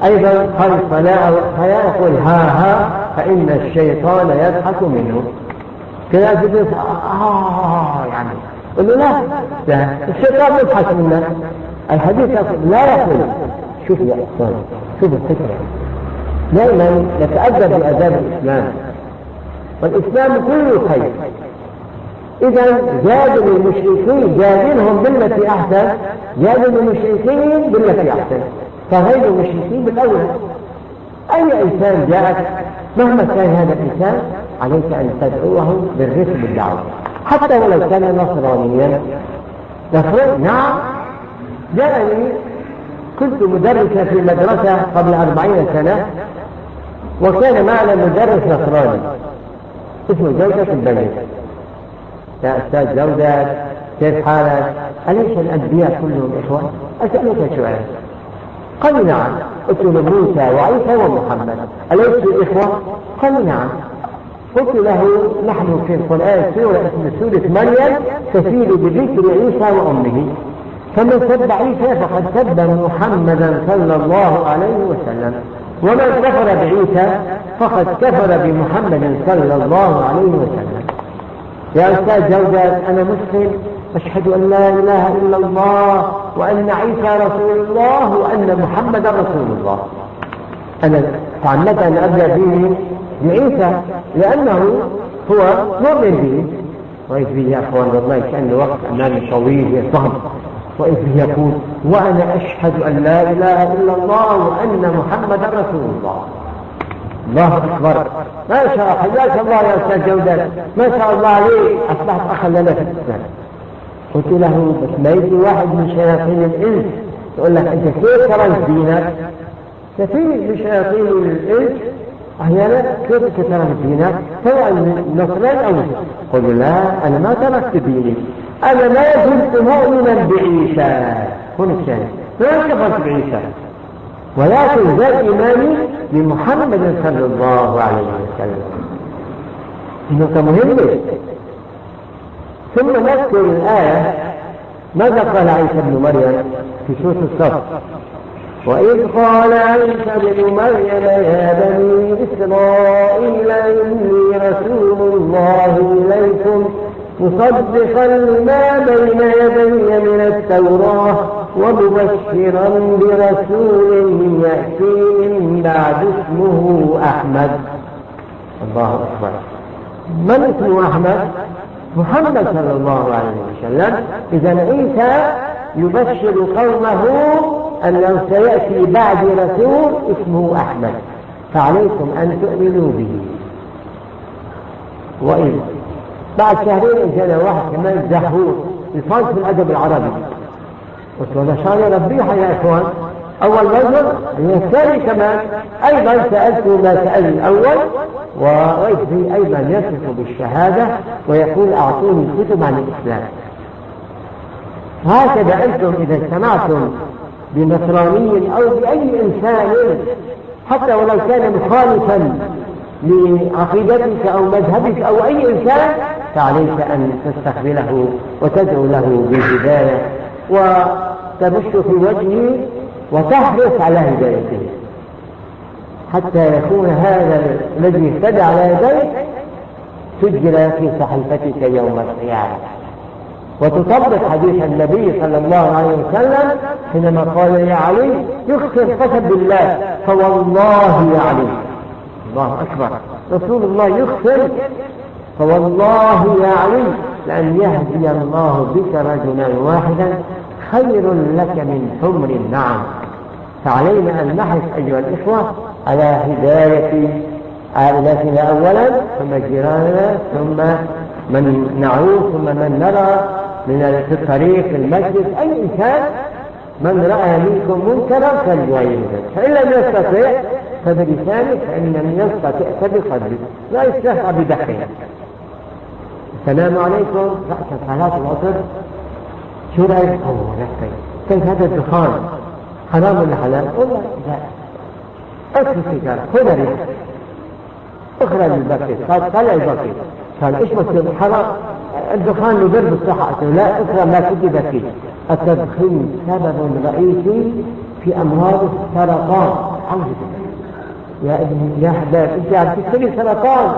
أيضا خارج الصلاة فلا يقول ها ها فإن الشيطان يضحك منه. كذا آه يعني. قل له لا لا الشيطان يضحك منا. الحديث لا يقول. شوف يا إخوان شوف الفكرة. دائما نتأدب بآداب الإسلام. والإسلام كله خير. إذا جادل المشركين جادلهم بالتي أحسن جادل المشركين بالتي أحسن. فغير المشركين بالأولى أي إنسان جاءك؟ مهما كان هذا الإنسان عليك أن تدعوه بالرفق بالدعوة. حتى ولو كان نصرانيا. نصر نعم. جاءني كنت مدرسا في مدرسة قبل أربعين سنة وكان معنا مدرس نصراني اسمه جودة البني يا أستاذ جودة كيف حالك؟ أليس الأنبياء كلهم إخوة؟ أسألك سؤال قال نعم قلت له موسى وعيسى ومحمد أليسوا إخوة؟ قال نعم قلت له نحن في القرآن سورة اسم سورة مريم تسير بذكر عيسى وأمه فمن سب عيسى فقد سب محمدا صلى الله عليه وسلم. ومن كفر بعيسى فقد كفر بمحمد صلى الله عليه وسلم. يا أستاذ جودة أنا مسلم. أشهد أن لا إله إلا الله وأن عيسى رسول الله وأن محمدا رسول الله. أنا تعمدت أن أبدأ به بعيسى لأنه هو مؤمن به. وإذ به يا أخوان والله كأن وقت أمامي طويل يصهد وإذ يقول وأنا أشهد أن لا إله إلا الله وأن محمدا رسول الله. الله أكبر. ما شاء حياك الله يا أستاذ جودة. ما شاء الله عليك. أصبحت أخا لنا في الإسلام. قلت له بس ما يجي واحد من شياطين الإنس يقول لك أنت كيف ترى دينك؟ كثير من شياطين الإنس أحيانا كيف ترى دينك؟ سواء نصران أو قل لا أنا ما تركت ديني. أنا ما زلت مؤمنا بعيسى. هنا الشاهد ما كفرت بعيسى. ولكن ذا إيماني بمحمد صلى الله عليه وسلم. نقطة مهمة ثم نذكر الآية. ماذا قال عيسى ابن مريم في سورة الصف؟ وإذ قال عيسى ابن مريم يا بني إسرائيل إني رسول الله إليكم مصدقا لما بين يدي من التوراة ومبشرا برسول يأتي من بعد اسمه أحمد. الله أكبر. من اسمه أحمد؟ محمد صلى الله عليه وسلم. إذا عيسى يبشر قومه أنه سيأتي بعد رسول اسمه أحمد. فعليكم أن تؤمنوا به. وإن بعد شهرين جانا واحد كمان زهور. يفاز في الأدب العربي. قلت له شان ربيحة يا أول رجل من الثاني كمان أيضا سألته ما سأل الأول ووجهي أيضا يصف بالشهادة ويقول أعطوني كتب عن الإسلام. هكذا أنتم إذا اجتمعتم بنصراني أو بأي إنسان حتى ولو كان مخالفا لعقيدتك أو مذهبك أو أي إنسان فعليك أن تستقبله وتدعو له بالهداية وتبش في وجهه وتحرص على هدايته. حتى يكون هذا الذي اهتدى على يديك سجل في صحيفتك يوم القيامة. وتطبق حديث النبي صلى الله عليه وسلم حينما قال يا علي يخسر قسم بالله فوالله يا علي. الله أكبر. رسول الله يخسر فوالله يا علي لأن يهدي الله بك رجلا واحدا خير لك من حمر النعم. فعلينا أن نحرص أيها الإخوة على هداية عائلاتنا أولا ثم جيراننا ثم من نعوف ثم من نرى من في الطريق المسجد أي إنسان من رأى منكم منكرا فليغيره فإن لم يستطع فبلسانه فإن لم يستطع فبقلبه لا يستطع بدحه السلام عليكم. رأس صلاة العصر. شو رأيك؟ أوه نفسي كيف هذا الدخان؟ حرام ولا حلال؟ والله لا. اترك السيجارة خذ ريحة اخرج البكيت قال طلع البكيت قال إيش مكتوب حرام. الدخان يضر بالصحة لا أخرى ما كتب فيه. التدخين سبب رئيسي في أمراض السرطان. بالله. يا ابني يا حباب إنت عم تشتري سرطان.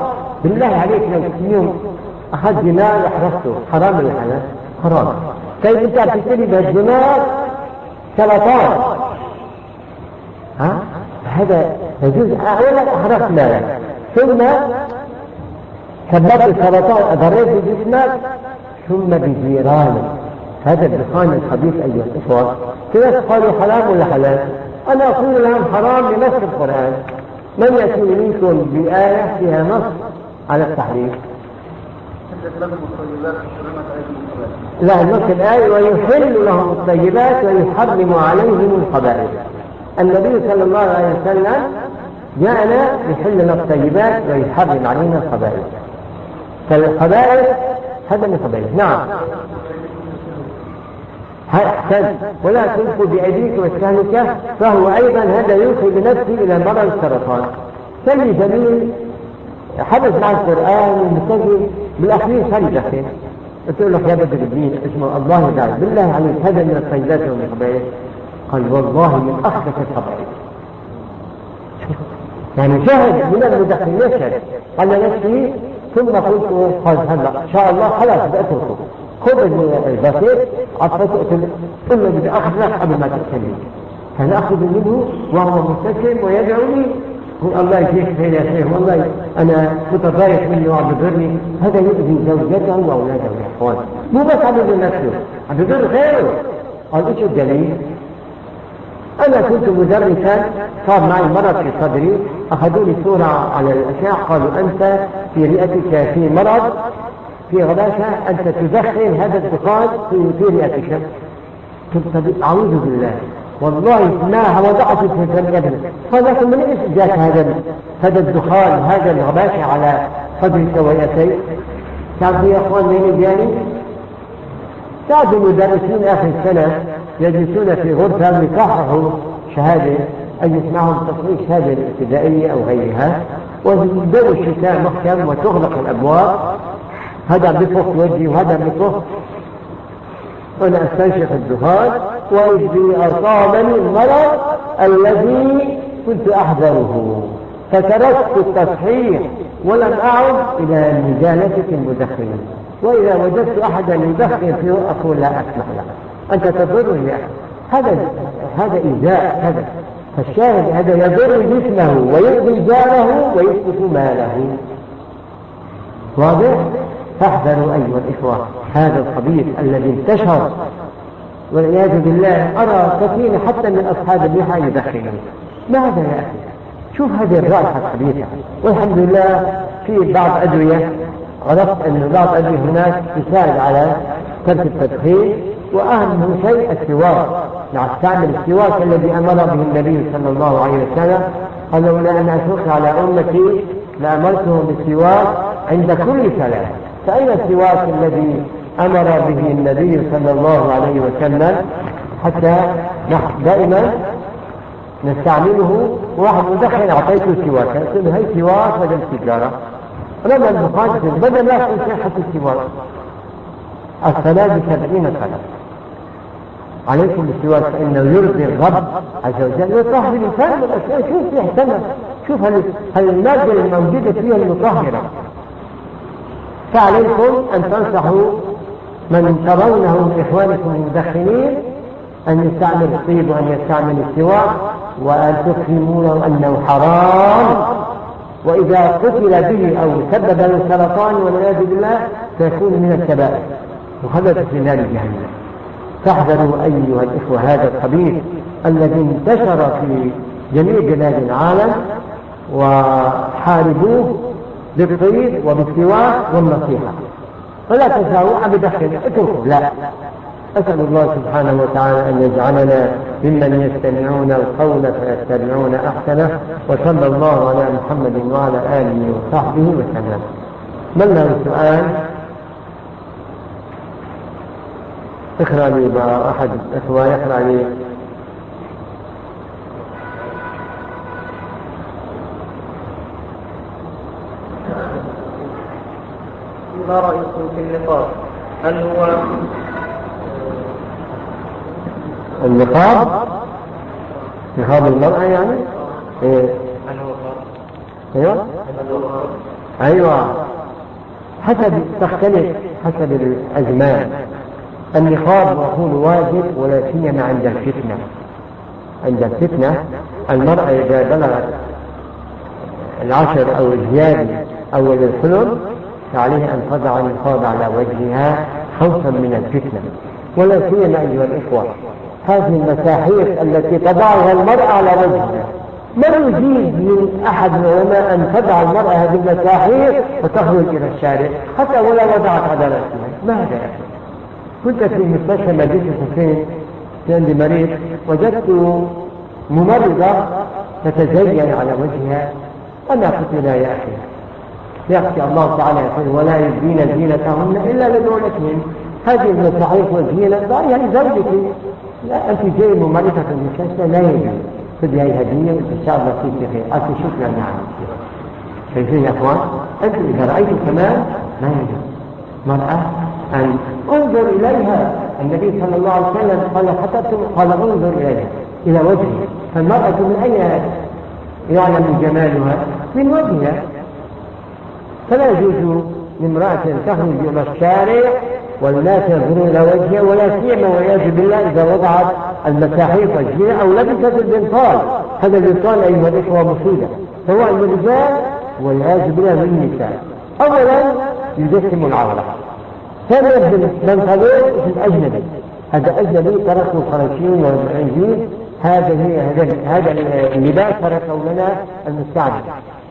بالله عليك لو يوم اخذ دماغ وحرسته حرام ولا حلال؟ حرام. طيب انت عم تشتري بالدماغ سرطان؟ ها؟ هذا يجوز. اولا احرقت مالك ثم سببت السرطان اضريت بجسمك ثم بجيرانك هذا الدخان الخبيث ايها الاخوه كيف قالوا حرام ولا حلال؟ أنا أقول لهم حرام بنص القرآن. من يأتي منكم بآية فيها نص على التحريم؟ لا نص الآية ويحل لهم الطيبات ويحرم عليهم الخبائث. النبي صلى الله عليه وسلم جاءنا يحل لنا الطيبات ويحرم علينا الخبائث. فالخبائث هذا من الخبائث. نعم. أحسن. ولا تلقوا بأيديكم التهلكة فهو أيضا هذا يلقي بنفسه إلى مرض السرطان. سلي جميل. حدث مع القرآن ومتجه بالأخير صار يدخن قلت له يا بدر الدين اسمه الله يدعي بالله عليك هذا من الطيبات ومن الخبائث قال والله من أخبث الخبائث. يعني شاهد من المدخن يشهد على نفسه ثم قلت قال هلا إن شاء الله خلاص بأتركه. خذ البسيط عطفته ثم بدي اخذ قبل ما تقتلني فانا اخذ منه وهو مبتسم ويدعو لي يقول الله يجزيك خير يا شيخ والله أنا متضايق منه وعم بضرني هذا يؤذي زوجته وأولاده يا إخوان. مو بس عم يضر نفسه عم بضر غيره. قال إيش الدليل؟ أنا كنت مدرسا صار معي مرض في صدري. اخذوا لي صورة على الأشعة قالوا أنت في رئتك في مرض في غباشة أنت تدخن هذا الدخان في, في رئتك قلت أعوذ بالله. والله ما وضعت في ابنك قال من إيش جاك هذا؟ هذا الدخان هذا الغباشة على صدرك ورئتيك تعرفوا يا أخوان مين جاني؟ تعرفوا المدرسين آخر السنة يجلسون في غرفة ليصححوا شهادة أن يسمعهم تصحيح شهادة الابتدائية أو غيرها. ويبدأوا الشتاء محكم وتغلق الأبواب. هذا بيطخ وجهي وهذا بيطخ أنا أستنشق الدخان. وإذ أصابني المرض الذي كنت أحذره فتركت التصحيح ولم أعد إلى مجالسة المدخنين وإذا وجدت أحدا يدخن فيه أقول لا أسمح له. أنت تضرني هذا هذا إيذاء هذا. فالشاهد هذا يضر جسمه ويؤذي جاره ويسقط ماله. واضح؟ فاحذروا أيها الإخوة هذا الخبيث الذي انتشر والعياذ بالله أرى كثير حتى من أصحاب اللحى يدخنون ماذا يا أخي؟ شوف هذه الرائحة الخبيثة؟ والحمد لله في بعض أدوية عرفت أن بعض الأدوية هناك تساعد على ترك التدخين وأهم شيء السواك. نعم استعمل السواك الذي أمر به النبي صلى الله عليه وسلم قال لولا أن أشق على أمتي لأمرتهم بالسواك عند كل صلاة. فأين السواك الذي أمر به النبي صلى الله عليه وسلم حتى نحن دائما نستعمله واحد مدخن أعطيته سواك قلت هي سواك بدل سيجارة لما المقاصد بدل لا تكون صحة السواك الصلاة بسبعين صلاة عليكم بالسواك فإنه يرضي الرب عز وجل. ويطهر الإنسان من الأشياء. شوف يهتم شوف المادة الموجودة فيها المطهرة. فعليكم أن تنصحوا من ترونه من إخوانكم المدخنين أن يستعمل الطيب وأن يستعمل السواك وأن تفهموا له أنه حرام. وإذا قتل به أو سبب له سرطان والعياذ بالله سيكون من الكبائر مخلد في نار جهنم فاحذروا أيها الإخوة هذا الخبيث الذي انتشر في جميع بلاد العالم وحاربوه بالطيب وبالسواك والنصيحة. فلا تساووا بدخل اتركوا. لا. أسأل الله سبحانه وتعالى أن يجعلنا ممن يستمعون القول فيتبعون أحسنه وصلى الله على محمد وعلى آله وصحبه وسلم. من له سؤال؟ اقرأ لي أحد الإخوة يقرأ لي ما رأيكم في النقاط هل هو النقاب؟ نقاب المرأة يعني؟ إيه. هل هو فرض؟ أيوه. حسب تختلف حسب الأزمان. النقاب يكون واجب ولا سيما عند الفتنة. عند الفتنة المرأة إذا بلغت العشر أو الزيادة أو الحلم فعليها أن تضع النقاب على وجهها خوفا من الفتنة. ولا سيما أيها الإخوة هذه المساحيق التي تضعها المرأة على وجهها. ما يجيز من أحد العلماء أن تضع المرأة هذه المساحيق وتخرج إلى الشارع؟ حتى ولو وضعت على راسها ما هذا يا أخي كنت في مستشفى مدينه حسين عندي مريض وجدت ممرضة تتزين على وجهها. أنا قلت لا يا أخي يخشى الله تعالى يقول ولا يبدين زينتهن إلا لبعولتهن هذه المساحيق والزينة. يعني زوجك لا أنت جاي في المستشفى لا يجوز. خذ هاي هدية ان شاء الله فيك خير الف شكرا نعم شايفين يا أخوان؟ أنتم إذا رايتم كمان لا يجوز. مرأة أن انظر إليها. النبي صلى الله عليه وسلم قال حتى قال انظر إليها إلى وجهها فالمرأة من أين يعلم جمالها؟ من وجهها. فلا يجوز لامرأة تخرج إلى الشارع والناس ينظرون إلى وجهها ولا سيما والعياذ بالله إذا وضعت المساحيق والزينة أو لبست البنطال. هذا البنطال أيها الإخوة مصيبة سواء للرجال والعياذ بالله للنساء أولا يجسم العورة. ثانيا البنطلون في الأجنبي. هذا أجنبي تركوا الخراشين والعنزين هذا هذا اللباس تركه لنا المستعمر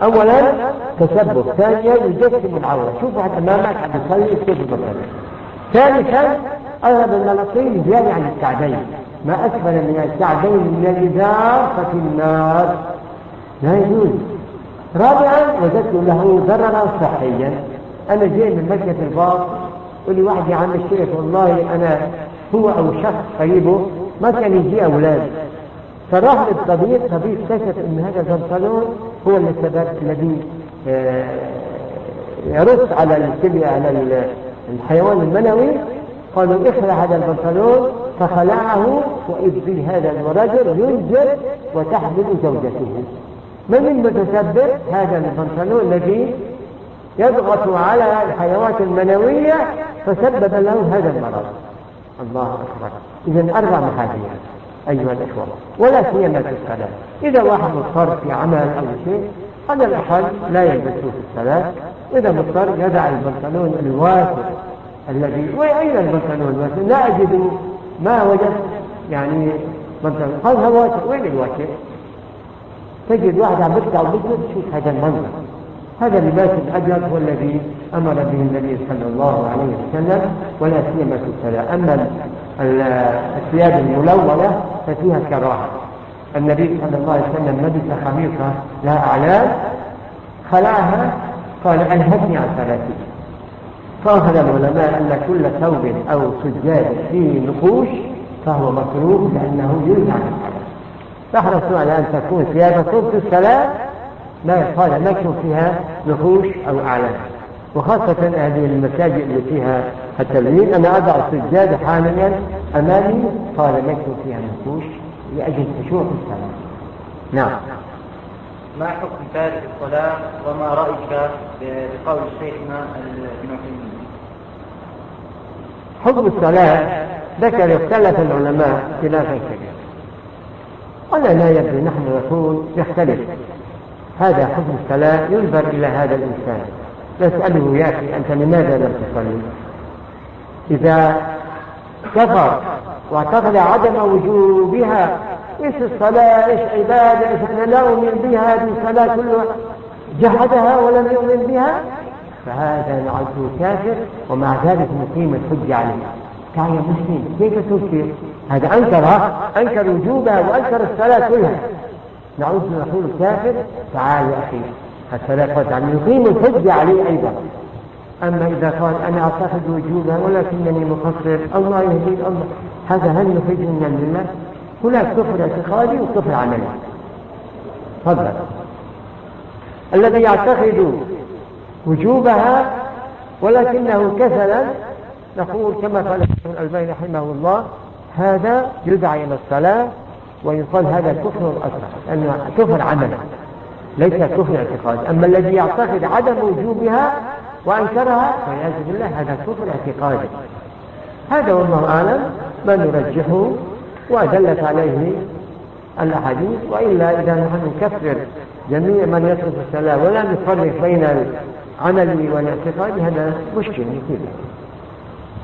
اولا تشبه ثانيا يجسم العورة. شوف واحد أمامك عم يصلي يكتب البنطلون ثالثا اغلب المناطيل زيادة عن الكعبين ما أسفل من الكعبين من الازار ففي النار لا يجوز. رابعا وجدت له ضررا صحيا. أنا جاي من مكه الباص يقول لي واحد يا عم الشيخ والله أنا هو أو شخص قريبه ما كان يجي أولاد. فراح الطبيب اكتشف إن هذا البنطلون هو السبب الذي يرد على الكلية على الحيوان المنوي. قالوا اخلع هذا البنطلون فخلعه واذ به هذا الرجل ينجب وتحمل زوجته. من المتسبب؟ هذا البنطلون الذي يضغط على الحيوانات المنوية فسبب له هذا المرض. الله أكبر. إذا أربع محاذير أيها الإخوة ولا سيما في الصلاة. إذا واحد مضطر في عمل أو شيء على الأقل لا يلبسه في الصلاة. إذا مضطر يدع البنطلون الواسع الذي وأين البنطلون الواسع؟ لا أجد ما وجدت يعني بنطلون. هذا واسع وين الواسع؟ تجد واحد عم بيركع وبيجلس شوف هذا المنظر. هذا اللباس الابيض هو الذي أمر به النبي صلى الله عليه وسلم ولا سيما في الصلاة. أما الثياب الملونة ففيها كراهة. النبي صلى الله عليه وسلم لبس خميصة لها أعلام خلعها قال انهتني عن صلاتي فأخذ العلماء أن كل ثوب أو سجاد فيه نقوش فهو مكروه لأنه ينهى عن فاحرصوا على أن تكون ثيابكم في الصلاة؟ لا قال ما يكون فيها نقوش أو أعلام. وخاصة هذه المساجد اللي فيها التلوين أنا أضع السجادة حاليا أمامي قال يكون فيها نقوش لأجل خشوع الصلاة. نعم. ما حكم تارك الصلاة وما رأيك بقول شيخنا ابن؟ حكم الصلاة ذكر اختلف العلماء اختلافا كبيرا. ولا لا يدري نحن نقول يختلف. هذا حكم الصلاة ينظر إلى هذا الإنسان. نسأله يا أخي أنت لماذا لم تصلي؟ إذا كفر واعتقد عدم وجوبها إيش الصلاة؟ إيش عبادة؟ إيش أنا لا أؤمن بها؟ هذه الصلاة كلها جحدها ولم يؤمن بها؟ فهذا نعده كافر ومع ذلك نقيم الحج عليه. تعال يا مسلم كيف تنكر هذا أنكرها أنكر وجوبها وأنكر الصلاة كلها. نعود نقول كافر تعال يا أخي الصلاة فرض يعني نقيم الحج عليه أيضا. أما إذا قال أنا أعتقد وجوبها ولكنني مقصر الله يهدي الله. هذا هل يخرج من الملة؟ هناك كفر اعتقادي وكفر عملي. تفضل. الذي يعتقد وجوبها ولكنه كسلا نقول كما قال ابن الألباني رحمه الله هذا يدعى إلى الصلاة ويقال هذا كفر أصغر لأنه كفر عمل ليس كفر اعتقاد. أما الذي يعتقد عدم وجوبها وأنكرها فعياذ بالله هذا كفر اعتقادي. هذا والله أعلم ما نرجحه ودلت عليه الأحاديث وإلا إذا نحن نكفر جميع من يترك الصلاة ولا نفرق بين العمل والاعتقاد هذا مشكل كثير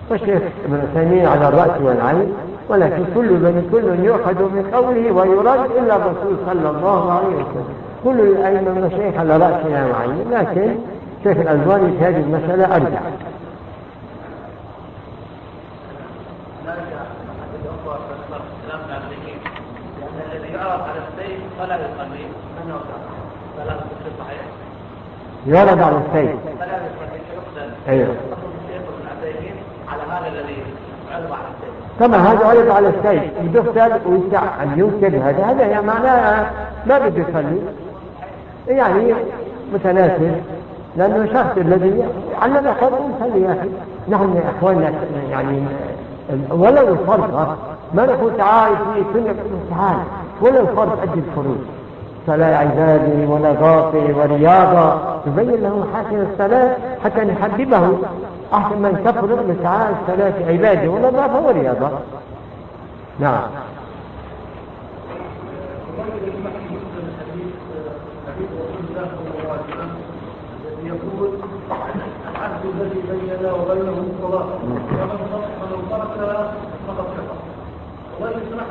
والشيخ ابن تيمية على الرأس والعين ولكن كل من كل يؤخذ من قوله ويرد إلا الرسول صلى الله عليه وسلم. كل الأئمة الشيخ على رأسنا وعين لكن شيخ الألباني في هذه المسألة أرجع. يعرض على السيف. أيوه. على هذا الذي على كما هذا عرض على السيف يدخل ويسع أن ينكر هذا هذا يعني معناه ما بده يصلي. يعني متناسب. لأنه الشخص الذي على الاقل نصلي يا أخي نحن يا إخواننا يعني ولو الفرق ما نقول تعال في سنة تعال ولو الفرق ادي الفروض صلاة عبادة ونظافة ورياضة يبين له حسن الصلاة حتى نحببه. أحسن من كفر بسعى الصلاة عبادة ونظافة ورياضة نعم. الذي ومن فقد كفر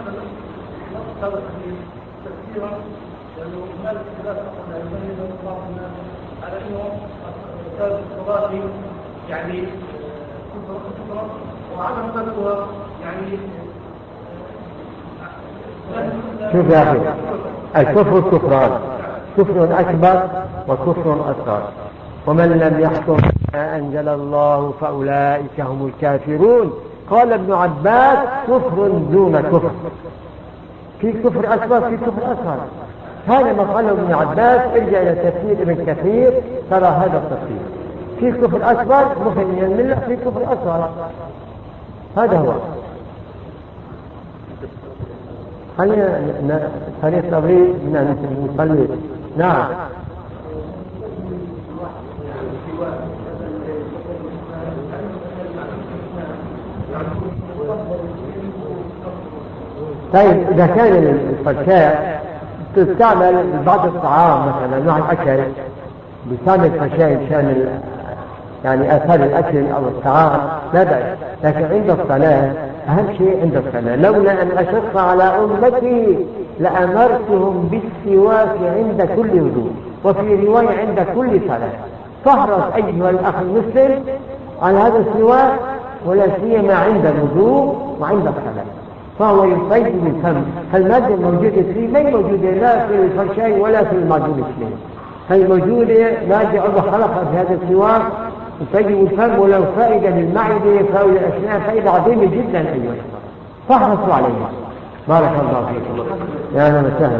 هذا تفسيرا لأنه يبين بعض الناس على أنه الصلاة يعني كفر وعدم يعني شوف يا أخي الكفر كفران كفر أكبر وكفر أصغر. ومن لم يحكم ما أنزل الله فأولئك هم الكافرون. قال ابن عباس كفر دون كفر. في كفر أكبر في كفر أصغر. هذا ما قاله ابن عباس. ارجع إلى تفسير ابن كثير ترى هذا التفسير. في كفر اكبر مخرج من الملة في كفر أصغر. هذا هو. خلينا طريق تبريد من نصلي نعم. طيب إذا كان الفرشاة تستعمل بعض الطعام مثلا نوع الأكل بيستعمل فشاي مشان يعني آثار الأكل أو الطعام لا بأس. لكن عند الصلاة أهم شيء عند الصلاة. لولا أن أشق على أمتي لأمرتهم بالسواك عند كل وضوء وفي رواية عند كل صلاة. فاحرص أيها الأخ المسلم على هذا السواك ولا سيما عند الوضوء وعند الصلاة. فهو يطيب الفم فالمادة الموجودة فيه ما موجودة لا في الفرشاي ولا في المعجون السنين هي موجودة مادة الله خلقها في هذا السواك يطيب الفم ولو فائدة للمعدة فأو للأسنان فائدة عظيمة جدا أيها فاحرصوا عليها. بارك الله فيكم. يا أهلا وسهلا.